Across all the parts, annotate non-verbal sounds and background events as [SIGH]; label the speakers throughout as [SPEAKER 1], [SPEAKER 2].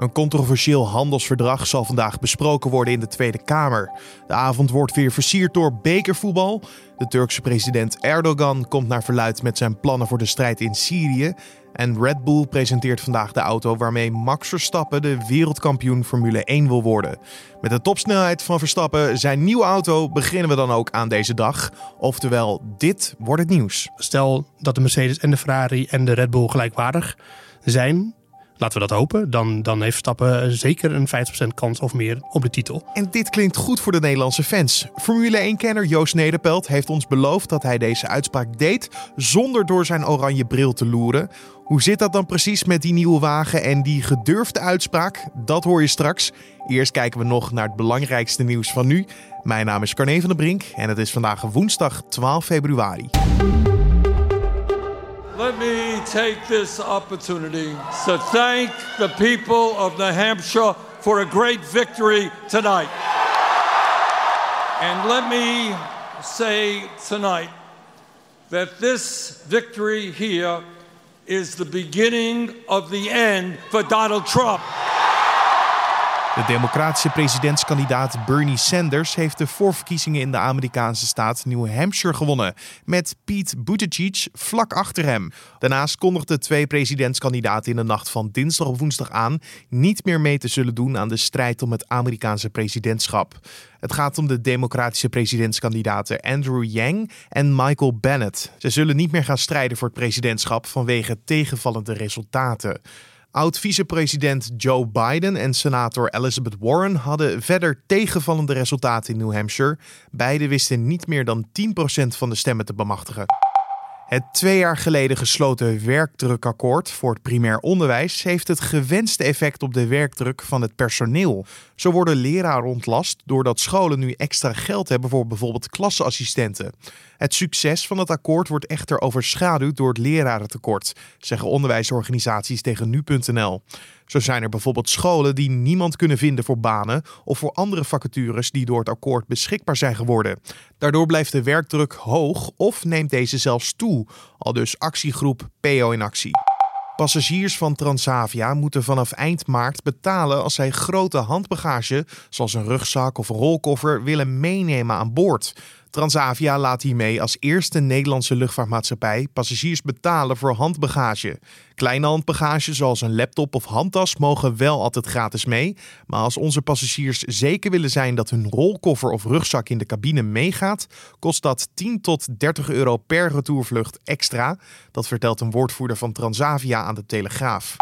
[SPEAKER 1] Een controversieel handelsverdrag zal vandaag besproken worden in de Tweede Kamer. De avond wordt weer versierd door bekervoetbal. De Turkse president Erdogan komt naar verluid met zijn plannen voor de strijd in Syrië. En Red Bull presenteert vandaag de auto waarmee Max Verstappen de wereldkampioen Formule 1 wil worden. Met de topsnelheid van Verstappen, zijn nieuwe auto, beginnen we dan ook aan deze dag. Oftewel, dit wordt het nieuws.
[SPEAKER 2] Stel dat de Mercedes en de Ferrari en de Red Bull gelijkwaardig zijn, laten we dat hopen, dan, dan heeft Stappen zeker een 50% kans of meer op de titel.
[SPEAKER 1] En dit klinkt goed voor de Nederlandse fans. Formule 1-kenner Joost Nederpelt heeft ons beloofd dat hij deze uitspraak deed zonder door zijn oranje bril te loeren. Hoe zit dat dan precies met die nieuwe wagen en die gedurfde uitspraak? Dat hoor je straks. Eerst kijken we nog naar het belangrijkste nieuws van nu. Mijn naam is Carne van der Brink en het is vandaag woensdag 12 februari.
[SPEAKER 3] Let me take this opportunity to thank the people of New Hampshire for a great victory tonight. And let me say tonight that this victory here is the beginning of the end for Donald Trump.
[SPEAKER 1] De democratische presidentskandidaat Bernie Sanders heeft de voorverkiezingen in de Amerikaanse staat New Hampshire gewonnen, met Pete Buttigieg vlak achter hem. Daarnaast kondigden twee presidentskandidaten in de nacht van dinsdag op woensdag aan niet meer mee te zullen doen aan de strijd om het Amerikaanse presidentschap. Het gaat om de democratische presidentskandidaten Andrew Yang en Michael Bennett. Ze zullen niet meer gaan strijden voor het presidentschap vanwege tegenvallende resultaten. Oud-vicepresident Joe Biden en senator Elizabeth Warren hadden verder tegenvallende resultaten in New Hampshire. Beiden wisten niet meer dan 10% van de stemmen te bemachtigen. Het twee jaar geleden gesloten werkdrukakkoord voor het primair onderwijs heeft het gewenste effect op de werkdruk van het personeel. Zo worden leraren ontlast doordat scholen nu extra geld hebben voor bijvoorbeeld klasseassistenten. Het succes van het akkoord wordt echter overschaduwd door het lerarentekort, zeggen onderwijsorganisaties tegen nu.nl. Zo zijn er bijvoorbeeld scholen die niemand kunnen vinden voor banen of voor andere vacatures die door het akkoord beschikbaar zijn geworden. Daardoor blijft de werkdruk hoog of neemt deze zelfs toe, al dus actiegroep PO in actie. Passagiers van Transavia moeten vanaf eind maart betalen als zij grote handbagage, zoals een rugzak of een rolkoffer, willen meenemen aan boord. Transavia laat hiermee als eerste Nederlandse luchtvaartmaatschappij passagiers betalen voor handbagage. Kleine handbagage zoals een laptop of handtas mogen wel altijd gratis mee. Maar als onze passagiers zeker willen zijn dat hun rolkoffer of rugzak in de cabine meegaat, kost dat 10 tot 30 euro per retourvlucht extra. Dat vertelt een woordvoerder van Transavia aan de Telegraaf.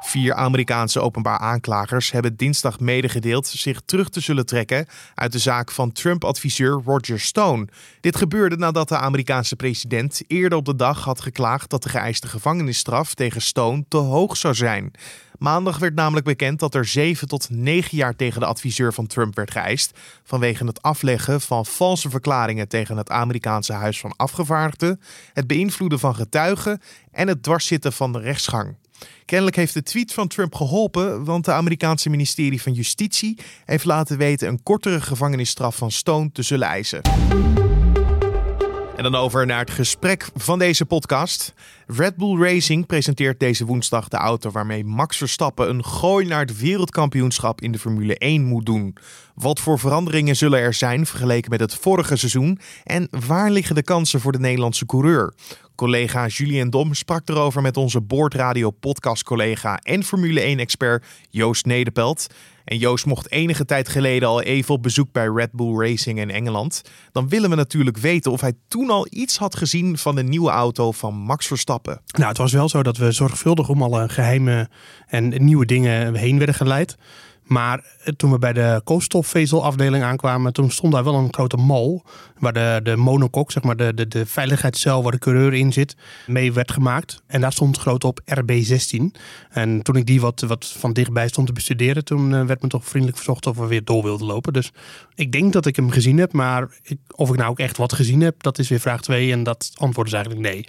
[SPEAKER 1] Vier Amerikaanse openbaar aanklagers hebben dinsdag medegedeeld zich terug te zullen trekken uit de zaak van Trump-adviseur Roger Stone. Dit gebeurde nadat de Amerikaanse president eerder op de dag had geklaagd dat de geëiste gevangenisstraf tegen Stone te hoog zou zijn. Maandag werd namelijk bekend dat er 7 tot 9 jaar tegen de adviseur van Trump werd geëist vanwege het afleggen van valse verklaringen tegen het Amerikaanse Huis van Afgevaardigden, het beïnvloeden van getuigen en het dwarszitten van de rechtsgang. Kennelijk heeft de tweet van Trump geholpen, want de Amerikaanse ministerie van Justitie heeft laten weten een kortere gevangenisstraf van Stone te zullen eisen. En dan over naar het gesprek van deze podcast. Red Bull Racing presenteert deze woensdag de auto waarmee Max Verstappen een gooi naar het wereldkampioenschap in de Formule 1 moet doen. Wat voor veranderingen zullen er zijn vergeleken met het vorige seizoen en waar liggen de kansen voor de Nederlandse coureur? Collega Julien Dom sprak erover met onze Boordradio podcast collega en Formule 1-expert Joost Nederpelt. En Joost mocht enige tijd geleden al even op bezoek bij Red Bull Racing in Engeland. Dan willen we natuurlijk weten of hij toen al iets had gezien van de nieuwe auto van Max Verstappen.
[SPEAKER 2] Nou, het was wel zo dat we zorgvuldig om alle geheime en nieuwe dingen heen werden geleid. Maar toen we bij de koolstofvezelafdeling aankwamen, toen stond daar wel een grote mal. Waar de, de monokok, zeg maar de, de, de veiligheidscel waar de coureur in zit, mee werd gemaakt. En daar stond groot op RB16. En toen ik die wat, wat van dichtbij stond te bestuderen, toen eh, werd me toch vriendelijk verzocht of we weer door wilden lopen. Dus ik denk dat ik hem gezien heb, maar of ik nou ook echt wat gezien heb, dat is weer vraag 2. En dat antwoord is eigenlijk nee.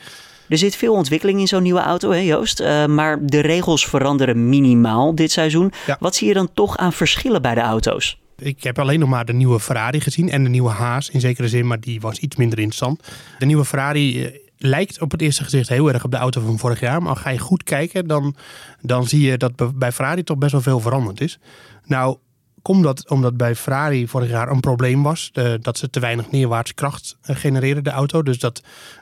[SPEAKER 4] Er zit veel ontwikkeling in zo'n nieuwe auto, hè Joost? Uh, maar de regels veranderen minimaal dit seizoen. Wat zie je dan toch aan verschillen bij de auto's?
[SPEAKER 2] Ik heb alleen nog maar de nieuwe Ferrari gezien en de nieuwe Haas in zekere zin, maar die was iets minder interessant. De nieuwe Ferrari eh, lijkt op het eerste gezicht heel erg op de auto van vorig jaar. Maar ga je goed kijken, dan, dan zie je dat bij Ferrari toch best wel veel veranderd is. Nou, komt dat omdat bij Ferrari vorig jaar een probleem was. De, dat ze te weinig neerwaarts kracht eh, genereren, de auto. Dus dat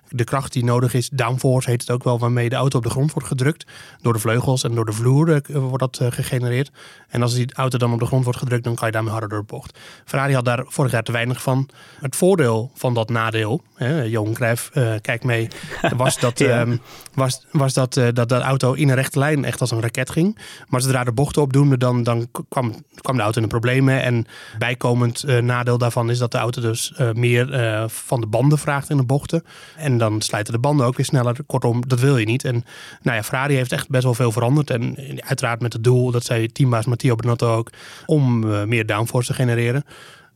[SPEAKER 2] de kracht die nodig is, downforce heet het ook wel, waarmee de auto op de grond wordt gedrukt. Door de vleugels en door de vloer eh, wordt dat gegenereerd. En als die auto dan op de grond wordt gedrukt, dan kan je daarmee harder door de bocht. Ferrari had daar vorig jaar te weinig van. Het voordeel van dat nadeel, hè, Johan Cruijff, uh, kijk mee, [LAUGHS] was dat, ja. um, was, was dat, uh, dat de auto in een rechte lijn echt als een raket ging. Maar zodra de bochten opdoemde, dan, dan kwam, kwam de auto in de problemen. En bijkomend nadeel daarvan is dat de auto dus meer van de banden vraagt in de bochten. En dan slijten de banden ook weer sneller. Kortom, dat wil je niet. En nou ja, Ferrari heeft echt best wel veel veranderd. En uiteraard met het doel, dat zei teambaas Matteo Benotto ook, om meer downforce te genereren.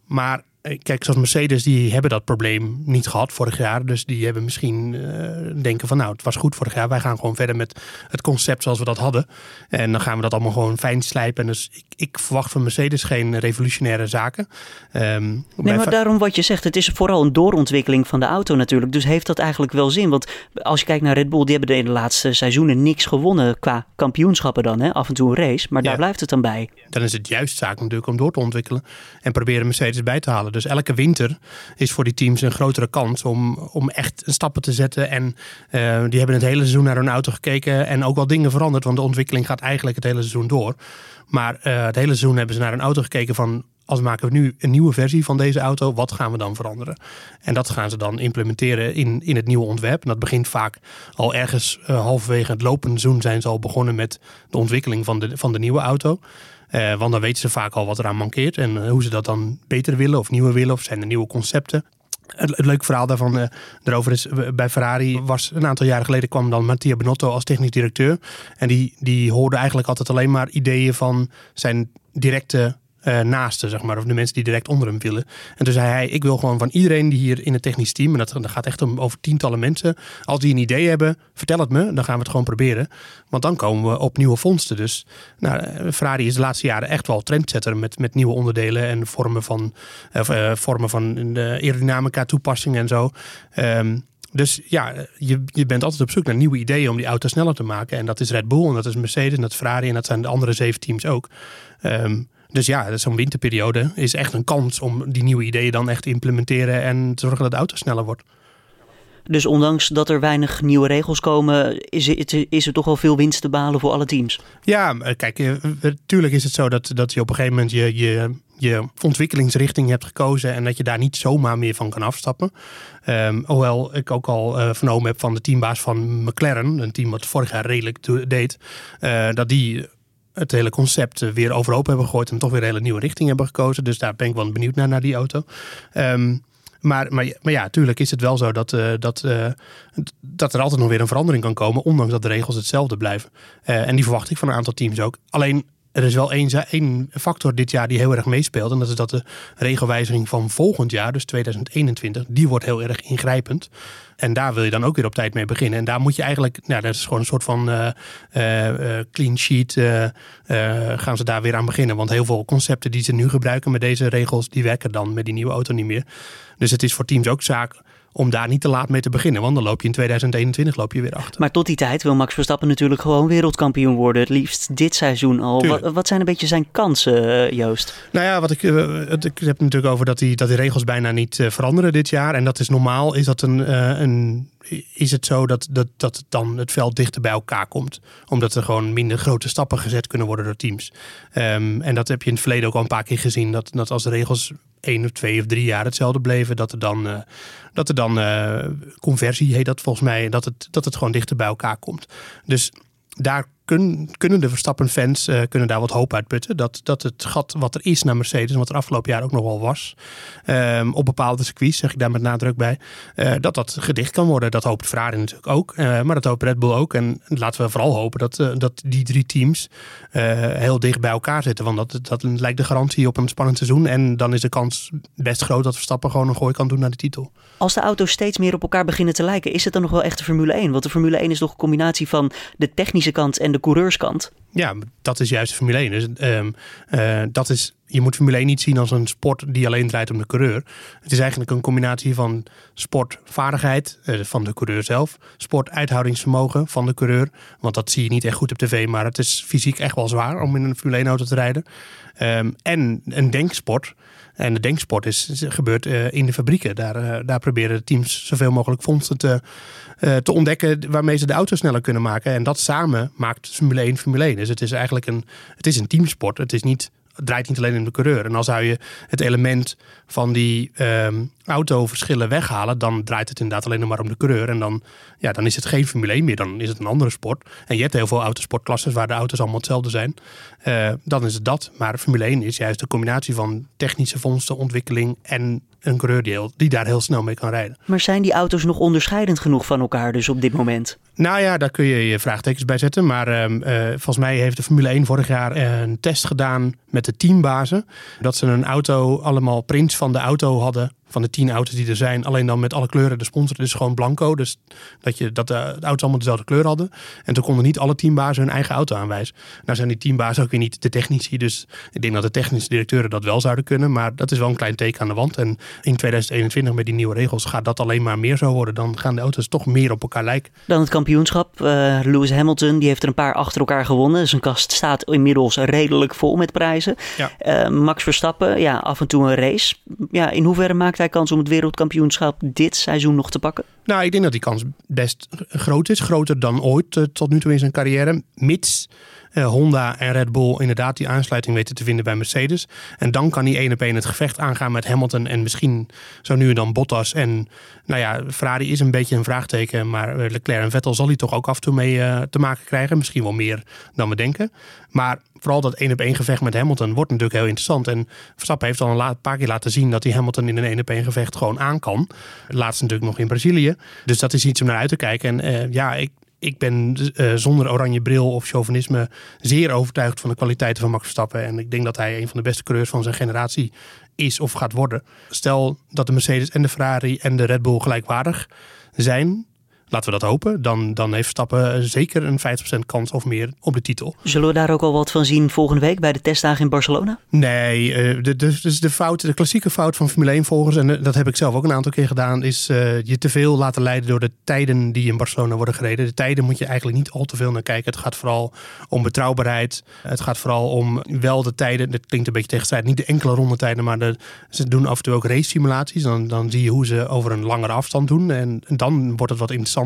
[SPEAKER 2] Maar eh, kijk, zoals Mercedes, die hebben dat probleem niet gehad vorig jaar. Dus die hebben misschien uh, denken van nou, het was goed vorig jaar. Wij gaan gewoon verder met het concept zoals we dat hadden. En dan gaan we dat allemaal gewoon fijn slijpen. Dus ik, ik verwacht van Mercedes geen revolutionaire zaken.
[SPEAKER 4] Um, nee, maar daarom wat je zegt, het is vooral een doorontwikkeling van de auto natuurlijk. Dus heeft dat eigenlijk wel zin? Want als je kijkt naar Red Bull, die hebben in de laatste seizoenen niks gewonnen qua kampioenschappen dan. Hè? Af en toe een race, maar ja. daar blijft het dan bij.
[SPEAKER 2] Dan is het juist zaak natuurlijk om door te ontwikkelen en proberen Mercedes bij te halen. Dus elke winter is voor die teams een grotere kans om, om echt stappen te zetten. En uh, die hebben het hele seizoen naar hun auto gekeken en ook wel dingen veranderd. Want de ontwikkeling gaat eigenlijk het hele seizoen door. Maar uh, het hele seizoen hebben ze naar een auto gekeken van als maken we nu een nieuwe versie van deze auto, wat gaan we dan veranderen? En dat gaan ze dan implementeren in, in het nieuwe ontwerp. En dat begint vaak al ergens uh, halverwege het lopende seizoen zijn ze al begonnen met de ontwikkeling van de, van de nieuwe auto. Uh, want dan weten ze vaak al wat eraan mankeert en uh, hoe ze dat dan beter willen of nieuwer willen of zijn er nieuwe concepten. Het, leuke verhaal daarvan erover is, bij Ferrari was een aantal jaren geleden kwam dan Mattia Benotto als technisch directeur. En die, die hoorde eigenlijk altijd alleen maar ideeën van zijn directe uh, naasten, zeg maar. Of de mensen die direct onder hem willen. En toen zei hij, ik wil gewoon van iedereen die hier in het technisch team... en dat, dat gaat echt om over tientallen mensen... als die een idee hebben, vertel het me. Dan gaan we het gewoon proberen. Want dan komen we op nieuwe vondsten. Dus nou, Ferrari is de laatste jaren echt wel trendsetter... met, met nieuwe onderdelen en vormen van, uh, vormen van aerodynamica toepassingen en zo... Um, dus ja, je, je bent altijd op zoek naar nieuwe ideeën om die auto sneller te maken. En dat is Red Bull en dat is Mercedes en dat is Ferrari en dat zijn de andere zeven teams ook. Um, dus ja, zo'n winterperiode is echt een kans om die nieuwe ideeën dan echt te implementeren en te zorgen dat de auto sneller wordt.
[SPEAKER 4] Dus ondanks dat er weinig nieuwe regels komen, is het, is er toch wel veel winst te behalen voor alle teams?
[SPEAKER 2] Ja, kijk, natuurlijk is het zo dat, dat je op een gegeven moment je, je, je ontwikkelingsrichting hebt gekozen en dat je daar niet zomaar meer van kan afstappen. Um, hoewel ik ook al uh, vernomen heb van de teambaas van McLaren, een team wat vorig jaar redelijk deed, uh, dat die het hele concept weer overhoop hebben gegooid en toch weer een hele nieuwe richting hebben gekozen. Dus daar ben ik wel benieuwd naar, naar die auto. Um, maar, maar, maar ja, natuurlijk is het wel zo dat, uh, dat, uh, dat er altijd nog weer een verandering kan komen, ondanks dat de regels hetzelfde blijven. Uh, en die verwacht ik van een aantal teams ook. Alleen er is wel één, factor dit jaar die heel erg meespeelt. En dat is dat de regelwijziging van volgend jaar, dus 2021, die wordt heel erg ingrijpend. En daar wil je dan ook weer op tijd mee beginnen. En daar moet je eigenlijk, nou, dat is gewoon een soort van uh, uh, clean sheet. Gaan ze daar weer aan beginnen. Want heel veel concepten die ze nu gebruiken met deze regels, die werken dan met die nieuwe auto niet meer. Dus het is voor teams ook zaak om daar niet te laat mee te beginnen. Want dan loop je in 2021 loop je weer achter.
[SPEAKER 4] Maar tot die tijd wil Max Verstappen natuurlijk gewoon wereldkampioen worden. Het liefst dit seizoen al. Wat, wat, zijn een beetje zijn kansen, Joost?
[SPEAKER 2] Nou ja, wat ik, uh, ik heb het natuurlijk over dat die, dat die regels bijna niet uh, veranderen dit jaar. En dat is normaal. Is dat een, een is het zo dat, dat, dat dan het veld dichter bij elkaar komt. Omdat er gewoon minder grote stappen gezet kunnen worden door teams. Um, en dat heb je in het verleden ook al een paar keer gezien. Dat, dat als de regels één of twee of drie jaar hetzelfde bleven, dat er dan, uh, dat er dan uh, conversie heet dat volgens mij, dat het, dat het gewoon dichter bij elkaar komt. Dus daar kun, kunnen de Verstappen-fans uh, kunnen daar wat hoop uit putten. Dat, dat het gat wat er is naar Mercedes, wat er afgelopen jaar ook nog wel was, um, op bepaalde circuits, zeg ik daar met nadruk bij, uh, dat dat gedicht kan worden. Dat hoopt Ferrari natuurlijk ook, uh, maar dat hoopt Red Bull ook. En laten we vooral hopen dat, dat die drie teams heel dicht bij elkaar zitten. Want dat, dat lijkt de garantie op een spannend seizoen. En dan is de kans best groot dat Verstappen gewoon een gooi kan doen naar de titel.
[SPEAKER 4] Als de auto's steeds meer op elkaar beginnen te lijken, is het dan nog wel echt de Formule 1? Want de Formule 1 is toch een combinatie van de technische kant en de coureurskant.
[SPEAKER 2] ja, dat is juist Formule 1. Dus, ehm, eh, dat is, je moet Formule 1 niet zien als een sport die alleen draait om de coureur. Het is eigenlijk een combinatie van sportvaardigheid uh, van de coureur zelf, sportuithoudingsvermogen van de coureur. Want dat zie je niet echt goed op tv, maar het is fysiek echt wel zwaar om in een Formule 1 auto te rijden. Ehm, en een denksport. En de denksport is, gebeurt uh, in de fabrieken. Daar, daar proberen de teams zoveel mogelijk fondsen te uh, te ontdekken waarmee ze de auto sneller kunnen maken. En dat samen maakt Formule 1 Formule 1. Dus het is eigenlijk een, het is een teamsport. Het is niet het draait niet alleen om de coureur. En dan zou je het element van die um, autoverschillen weghalen, dan draait het inderdaad alleen nog maar om de coureur. En dan, ja, dan is het geen Formule 1 meer, dan is het een andere sport. En je hebt heel veel autosportklasses waar de auto's allemaal hetzelfde zijn. Uh, dan is het dat. Maar Formule 1 is juist de combinatie van technische vondsten, ontwikkeling en een coureur die, die daar heel snel mee kan rijden.
[SPEAKER 4] Maar zijn die auto's nog onderscheidend genoeg van elkaar dus op dit moment?
[SPEAKER 2] Nou ja, daar kun je je vraagtekens bij zetten. Maar uh, volgens mij heeft de Formule 1 vorig jaar een test gedaan met de teambazen. Dat ze een auto, allemaal prints van de auto hadden van de tien auto's die er zijn. Alleen dan met alle kleuren. De sponsor is gewoon blanco. Dus dat, je, dat de auto's allemaal dezelfde kleur hadden. En toen konden niet alle teambazen hun eigen auto aanwijzen. Nou zijn die teambazen ook weer niet de technici. Dus ik denk dat de technische directeuren dat wel zouden kunnen. Maar dat is wel een klein teken aan de wand. En in 2021 met die nieuwe regels gaat dat alleen maar meer zo worden. Dan gaan de auto's toch meer op elkaar lijken.
[SPEAKER 4] Dan het kampioenschap. Uh, Lewis Hamilton die heeft er een paar achter elkaar gewonnen. Zijn kast staat inmiddels redelijk vol met prijzen. Ja. Uh, Max Verstappen, ja, af en toe een race. Ja, in hoeverre maakt hij kans om het wereldkampioenschap dit seizoen nog te pakken?
[SPEAKER 2] Nou, ik denk dat die kans best groot is. Groter dan ooit uh, tot nu toe in zijn carrière. Mits uh, Honda en Red Bull inderdaad die aansluiting weten te vinden bij Mercedes. En dan kan hij één op één het gevecht aangaan met Hamilton en misschien zo nu en dan Bottas. En nou ja, Ferrari is een beetje een vraagteken, maar Leclerc en Vettel zal hij toch ook af en toe mee uh, te maken krijgen. Misschien wel meer dan we denken. Maar vooral dat één op één gevecht met Hamilton wordt natuurlijk heel interessant. En Verstappen heeft al een paar keer laten zien dat hij Hamilton in een één op één gevecht gewoon aan kan. Laatst natuurlijk nog in Brazilië. Dus dat is iets om naar uit te kijken. En ja, ik, ik ben uh, zonder oranje bril of chauvinisme zeer overtuigd van de kwaliteiten van Max Verstappen. En ik denk dat hij een van de beste coureurs van zijn generatie is of gaat worden. Stel dat de Mercedes en de Ferrari en de Red Bull gelijkwaardig zijn, laten we dat hopen. Dan, dan heeft Stappen zeker een 50% kans of meer op de titel.
[SPEAKER 4] Zullen we daar ook al wat van zien volgende week bij de testdagen in Barcelona?
[SPEAKER 2] Nee, uh, de, de, dus de, fout, de klassieke fout van Formule 1 volgers, en eh, dat heb ik zelf ook een aantal keer gedaan, is uh, je te veel laten leiden door de tijden die in Barcelona worden gereden. De tijden moet je eigenlijk niet al te veel naar kijken. Het gaat vooral om betrouwbaarheid. Het gaat vooral om wel de tijden. Dat klinkt een beetje tegenstrijdig. Niet de enkele rondetijden, maar de, ze doen af en toe ook race simulaties. Dan, dan zie je hoe ze over een langere afstand doen. En, en dan wordt het wat interessant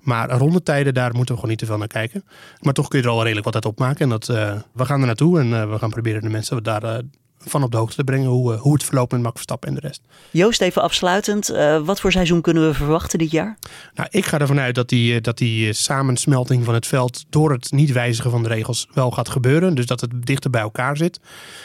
[SPEAKER 2] maar rondetijden, daar moeten we gewoon niet te veel naar kijken. Maar toch kun je er al redelijk wat uit opmaken. En dat, uh, we gaan er naartoe en uh, we gaan proberen de mensen daar uh, van op de hoogte te brengen hoe, hoe het verloopt met Max Verstappen en de rest.
[SPEAKER 4] Joost, even afsluitend. wat voor seizoen kunnen we verwachten dit jaar?
[SPEAKER 2] Nou, ik ga ervan uit dat die, dat die samensmelting van het veld door het niet wijzigen van de regels wel gaat gebeuren. Dus dat het dichter bij elkaar zit.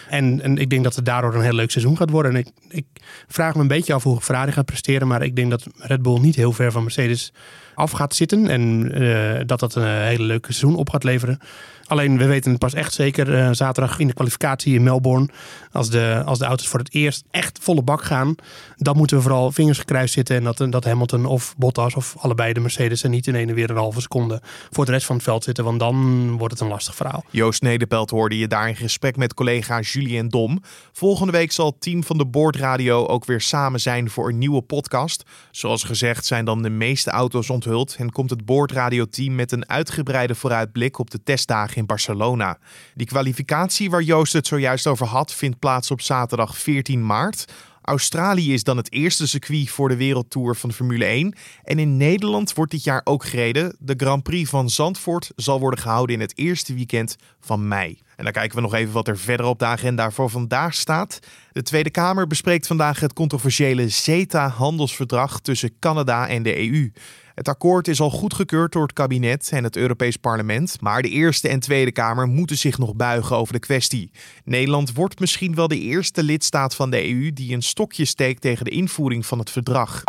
[SPEAKER 2] En, en ik denk dat het daardoor een heel leuk seizoen gaat worden. En ik, ik vraag me een beetje af hoe Ferrari gaat presteren. Maar ik denk dat Red Bull niet heel ver van Mercedes af gaat zitten. En uh, dat dat een hele leuke seizoen op gaat leveren. Alleen we weten het pas echt zeker uh, zaterdag in de kwalificatie in Melbourne. Als de, als de auto's voor het eerst echt volle bak gaan. Dan moeten we vooral vingers gekruist zitten. En dat, dat Hamilton of Bottas of allebei de Mercedes. En niet in ene weer een halve seconde voor de rest van het veld zitten. Want dan wordt het een lastig verhaal.
[SPEAKER 1] Joost Nederpelt hoorde je daar in gesprek met collega Julien Dom. Volgende week zal het team van de Boordradio ook weer samen zijn voor een nieuwe podcast. Zoals gezegd zijn dan de meeste auto's onthuld. En komt het Boordradio team met een uitgebreide vooruitblik op de testdagen in Barcelona. Die kwalificatie waar Joost het zojuist over had, vindt plaats op zaterdag 14 maart. Australië is dan het eerste circuit voor de wereldtour van de Formule 1. En in Nederland wordt dit jaar ook gereden. De Grand Prix van Zandvoort zal worden gehouden in het eerste weekend van mei. En dan kijken we nog even wat er verder op de agenda voor vandaag staat. De Tweede Kamer bespreekt vandaag het controversiële CETA-handelsverdrag tussen Canada en de EU. Het akkoord is al goedgekeurd door het kabinet en het Europees Parlement, maar de Eerste en Tweede Kamer moeten zich nog buigen over de kwestie. Nederland wordt misschien wel de eerste lidstaat van de EU die een stokje steekt tegen de invoering van het verdrag.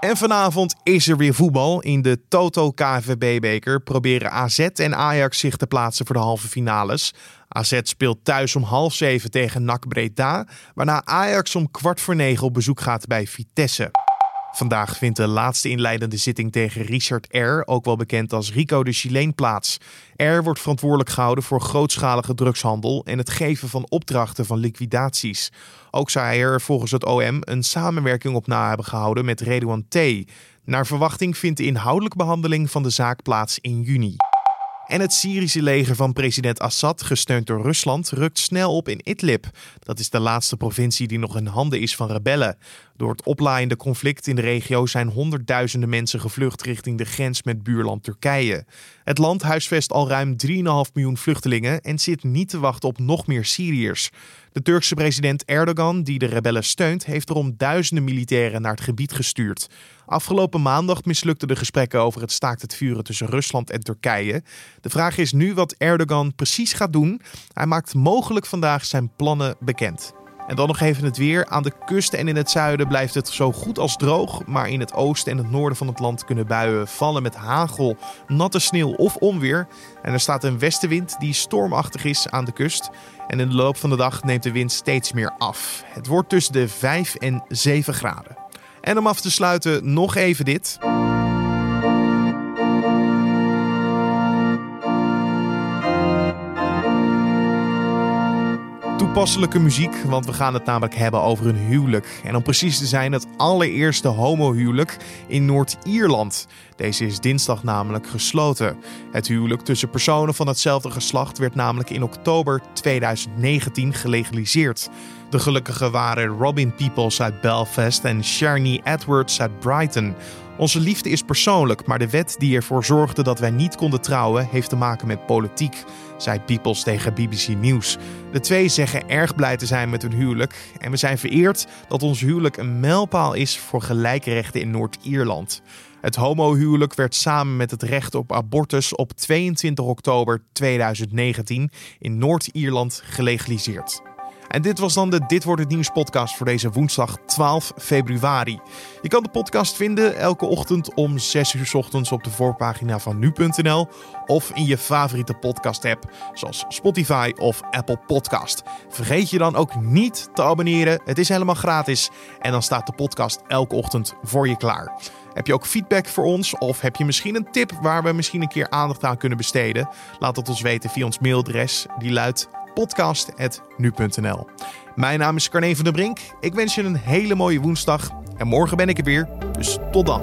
[SPEAKER 1] En vanavond is er weer voetbal. In de Toto KVB-beker proberen AZ en Ajax zich te plaatsen voor de halve finales. AZ speelt thuis om half zeven tegen NAC Breda, waarna Ajax om kwart voor negen op bezoek gaat bij Vitesse. Vandaag vindt de laatste inleidende zitting tegen Richard R., ook wel bekend als Rico de Chileen, plaats. R wordt verantwoordelijk gehouden voor grootschalige drugshandel en het geven van opdrachten van liquidaties. Ook zou hij er volgens het OM een samenwerking op na hebben gehouden met Redouan T. Naar verwachting vindt de inhoudelijke behandeling van de zaak plaats in juni. En het Syrische leger van president Assad, gesteund door Rusland, rukt snel op in Idlib. Dat is de laatste provincie die nog in handen is van rebellen. Door het oplaaiende conflict in de regio zijn honderdduizenden mensen gevlucht richting de grens met buurland Turkije. Het land huisvest al ruim 3,5 miljoen vluchtelingen en zit niet te wachten op nog meer Syriërs. De Turkse president Erdogan, die de rebellen steunt, heeft erom duizenden militairen naar het gebied gestuurd. Afgelopen maandag mislukten de gesprekken over het staakt het vuren tussen Rusland en Turkije. De vraag is nu wat Erdogan precies gaat doen. Hij maakt mogelijk vandaag zijn plannen bekend. En dan nog even het weer. Aan de kust en in het zuiden blijft het zo goed als droog. Maar in het oosten en het noorden van het land kunnen buien vallen met hagel, natte sneeuw of onweer. En er staat een westenwind die stormachtig is aan de kust. En in de loop van de dag neemt de wind steeds meer af. Het wordt tussen de 5 en 7 graden. En om af te sluiten nog even dit. Toepasselijke muziek, want we gaan het namelijk hebben over een huwelijk. En om precies te zijn, het allereerste homohuwelijk in Noord-Ierland. Deze is dinsdag namelijk gesloten. Het huwelijk tussen personen van hetzelfde geslacht werd namelijk in oktober 2019 gelegaliseerd. De gelukkigen waren Robin Peoples uit Belfast en Sharni Edwards uit Brighton. Onze liefde is persoonlijk, maar de wet die ervoor zorgde dat wij niet konden trouwen, heeft te maken met politiek, zei Peoples tegen BBC News. De twee zeggen erg blij te zijn met hun huwelijk en we zijn vereerd dat ons huwelijk een mijlpaal is voor gelijke rechten in Noord-Ierland. Het homohuwelijk werd samen met het recht op abortus op 22 oktober 2019 in Noord-Ierland gelegaliseerd. En dit was dan de Dit wordt het nieuws podcast voor deze woensdag 12 februari. Je kan de podcast vinden elke ochtend om 6 uur ochtends op de voorpagina van nu.nl of in je favoriete podcast app zoals Spotify of Apple Podcast. Vergeet je dan ook niet te abonneren. Het is helemaal gratis en dan staat de podcast elke ochtend voor je klaar. Heb je ook feedback voor ons of heb je misschien een tip waar we misschien een keer aandacht aan kunnen besteden? Laat het ons weten via ons mailadres. Die luidt podcast.nu.nl. Mijn naam is Carne van der Brink. Ik wens je een hele mooie woensdag en morgen ben ik er weer. Dus tot dan.